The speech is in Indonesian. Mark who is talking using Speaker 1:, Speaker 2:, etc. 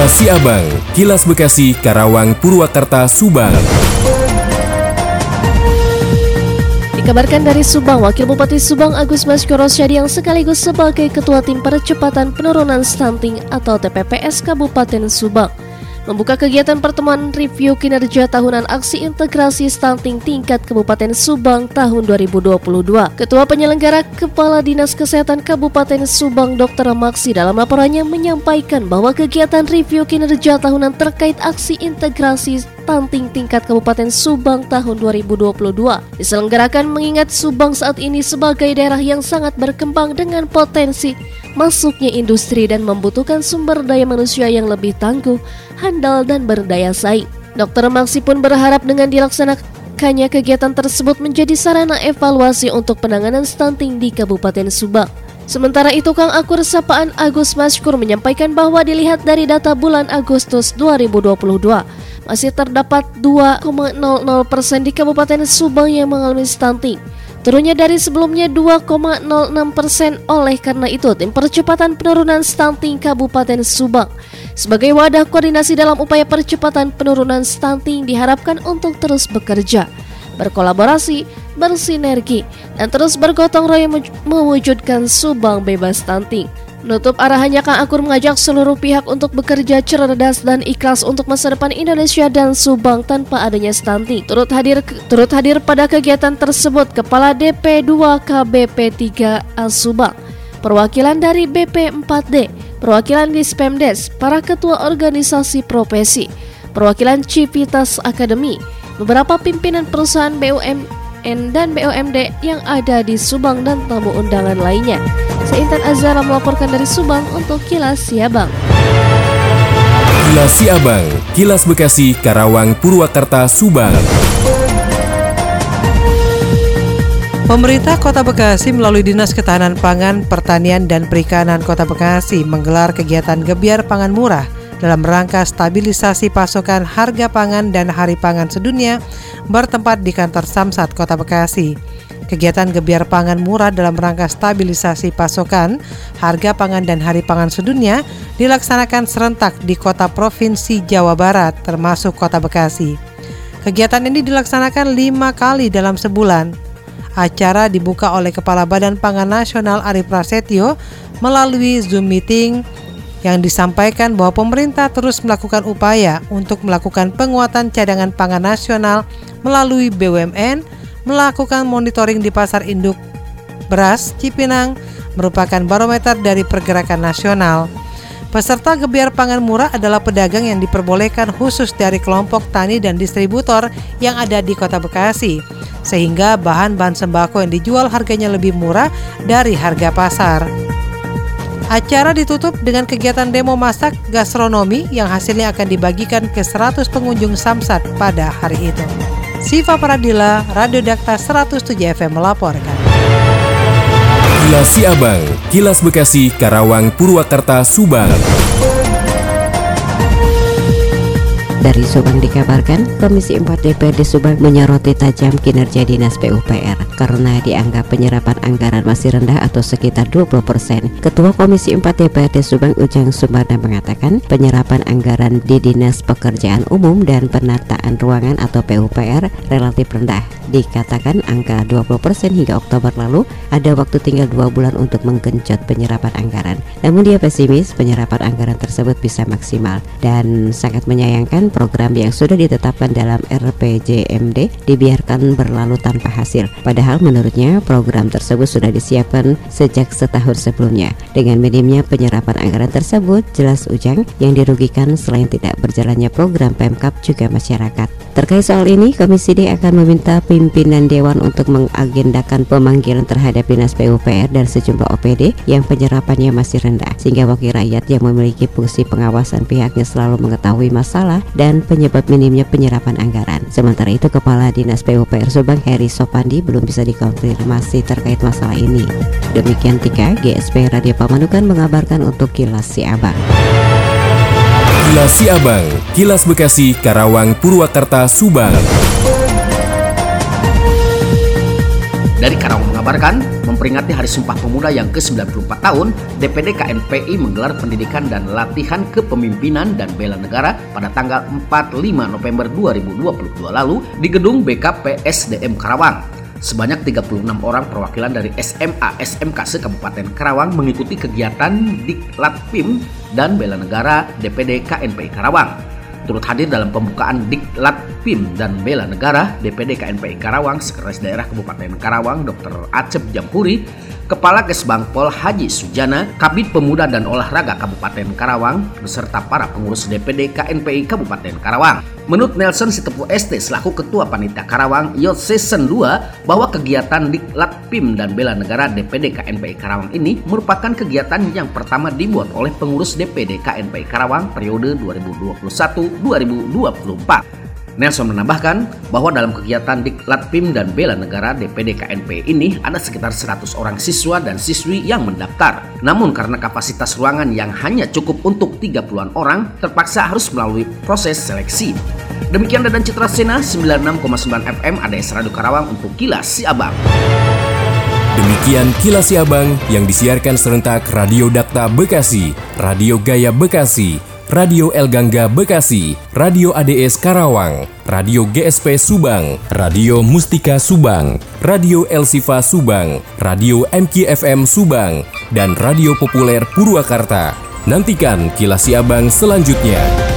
Speaker 1: Kilas Siabang, Kilas Bekasi, Karawang, Purwakarta, Subang.
Speaker 2: Dikabarkan dari Subang, Wakil Bupati Subang Agus Maskorosyadi yang sekaligus sebagai Ketua Tim Percepatan Penurunan Stunting atau TPPS Kabupaten Subang membuka kegiatan pertemuan review kinerja tahunan aksi integrasi stunting tingkat Kabupaten Subang tahun 2022. Ketua penyelenggara Kepala Dinas Kesehatan Kabupaten Subang Dr. Maksi dalam laporannya menyampaikan bahwa kegiatan review kinerja tahunan terkait aksi integrasi stunting tingkat Kabupaten Subang tahun 2022 diselenggarakan mengingat Subang saat ini sebagai daerah yang sangat berkembang dengan potensi masuknya industri dan membutuhkan sumber daya manusia yang lebih tangguh, handal, dan berdaya saing. Dr. Maksi pun berharap dengan dilaksanakannya kegiatan tersebut menjadi sarana evaluasi untuk penanganan stunting di Kabupaten Subang. Sementara itu, Kang Akur Sapaan Agus Maskur menyampaikan bahwa dilihat dari data bulan Agustus 2022, masih terdapat 2,00 persen di Kabupaten Subang yang mengalami stunting. Turunnya dari sebelumnya 2,06 persen oleh karena itu tim percepatan penurunan stunting Kabupaten Subang sebagai wadah koordinasi dalam upaya percepatan penurunan stunting diharapkan untuk terus bekerja, berkolaborasi, bersinergi, dan terus bergotong royong mewujudkan Subang bebas stunting. Menutup arahannya Kang Akur mengajak seluruh pihak untuk bekerja cerdas dan ikhlas untuk masa depan Indonesia dan Subang tanpa adanya stunting. Turut hadir turut hadir pada kegiatan tersebut Kepala DP2 KBP 3 Subang, perwakilan dari BP4D, perwakilan Dispemdes, para ketua organisasi profesi, perwakilan Civitas Academy, beberapa pimpinan perusahaan BUMN dan BUMD yang ada di Subang dan tamu undangan lainnya. Seintan Azara melaporkan dari Subang untuk Kilas Siabang.
Speaker 1: Kilas Siabang, Kilas Bekasi, Karawang, Purwakarta, Subang.
Speaker 3: Pemerintah Kota Bekasi melalui Dinas Ketahanan Pangan, Pertanian, dan Perikanan Kota Bekasi menggelar kegiatan Gebiar Pangan Murah dalam rangka stabilisasi pasokan harga pangan dan Hari Pangan Sedunia bertempat di kantor Samsat Kota Bekasi. Kegiatan gebiar pangan murah dalam rangka stabilisasi pasokan, harga pangan dan hari pangan sedunia dilaksanakan serentak di kota provinsi Jawa Barat termasuk kota Bekasi. Kegiatan ini dilaksanakan lima kali dalam sebulan. Acara dibuka oleh Kepala Badan Pangan Nasional Ari Prasetyo melalui Zoom meeting yang disampaikan bahwa pemerintah terus melakukan upaya untuk melakukan penguatan cadangan pangan nasional melalui BUMN, melakukan monitoring di pasar induk beras Cipinang merupakan barometer dari pergerakan nasional. Peserta gebiar pangan murah adalah pedagang yang diperbolehkan khusus dari kelompok tani dan distributor yang ada di Kota Bekasi, sehingga bahan-bahan sembako yang dijual harganya lebih murah dari harga pasar. Acara ditutup dengan kegiatan demo masak gastronomi yang hasilnya akan dibagikan ke 100 pengunjung Samsat pada hari itu. Siva Pradila, Radio Dakta 107 FM melaporkan.
Speaker 1: Kilas Siabang, Kilas Bekasi, Karawang, Purwakarta, Subang.
Speaker 4: Dari Subang dikabarkan, Komisi 4 DPRD Subang menyoroti tajam kinerja Dinas PUPR karena dianggap penyerapan anggaran masih rendah atau sekitar 20%. Ketua Komisi 4 DPRD Subang Ujang Sumarna mengatakan penyerapan anggaran di Dinas Pekerjaan Umum dan Penataan Ruangan atau PUPR relatif rendah. Dikatakan angka 20% hingga Oktober lalu ada waktu tinggal dua bulan untuk menggenjot penyerapan anggaran. Namun dia pesimis penyerapan anggaran tersebut bisa maksimal dan sangat menyayangkan program yang sudah ditetapkan dalam RPJMD dibiarkan berlalu tanpa hasil. Padahal menurutnya program tersebut sudah disiapkan sejak setahun sebelumnya. Dengan minimnya penyerapan anggaran tersebut, jelas Ujang yang dirugikan selain tidak berjalannya program Pemkap juga masyarakat. Terkait soal ini, Komisi D akan meminta pimpinan Dewan untuk mengagendakan pemanggilan terhadap Dinas PUPR dan sejumlah OPD yang penyerapannya masih rendah, sehingga wakil rakyat yang memiliki fungsi pengawasan pihaknya selalu mengetahui masalah dan penyebab minimnya penyerapan anggaran. Sementara itu, Kepala Dinas PUPR Subang Heri Sopandi belum bisa dikonfirmasi terkait masalah ini. Demikian Tika, GSP Radio Pamanukan mengabarkan untuk Kilas Siabang.
Speaker 1: Kilas Siabang, Kilas Bekasi, Karawang, Purwakarta, Subang.
Speaker 5: Mengabarkan, memperingati Hari Sumpah Pemuda yang ke-94 tahun, DPD KNPI menggelar pendidikan dan latihan kepemimpinan dan bela negara pada tanggal 4-5 November 2022 lalu di gedung BKPSDM Karawang. Sebanyak 36 orang perwakilan dari SMA SMK se-Kabupaten Karawang mengikuti kegiatan Diklat PIM dan Bela Negara DPD KNPI Karawang turut hadir dalam pembukaan Diklat PIM dan Bela Negara DPD KNPI Karawang, Sekretaris Daerah Kabupaten Karawang Dr. Acep Jampuri, Kepala Kesbangpol Haji Sujana, Kabit Pemuda dan Olahraga Kabupaten Karawang, beserta para pengurus DPD KNPI Kabupaten Karawang. Menurut Nelson Sitepu ST selaku Ketua Panitia Karawang Youth Season 2 bahwa kegiatan Diklat PIM dan Bela Negara DPD KNPI Karawang ini merupakan kegiatan yang pertama dibuat oleh pengurus DPD KNPI Karawang periode 2021-2024. Nelson menambahkan bahwa dalam kegiatan Diklat PIM dan Bela Negara DPD KNP ini ada sekitar 100 orang siswa dan siswi yang mendaftar. Namun karena kapasitas ruangan yang hanya cukup untuk 30-an orang, terpaksa harus melalui proses seleksi. Demikian dan Citra Sena 96,9 FM ADS Radio Karawang untuk Kilas Si Abang.
Speaker 1: Demikian Kilas Si Abang yang disiarkan serentak Radio Dakta Bekasi, Radio Gaya Bekasi, Radio El Gangga Bekasi, Radio ADS Karawang, Radio GSP Subang, Radio Mustika Subang, Radio El Sifa Subang, Radio MKFM Subang, dan Radio Populer Purwakarta. Nantikan kilas Abang selanjutnya.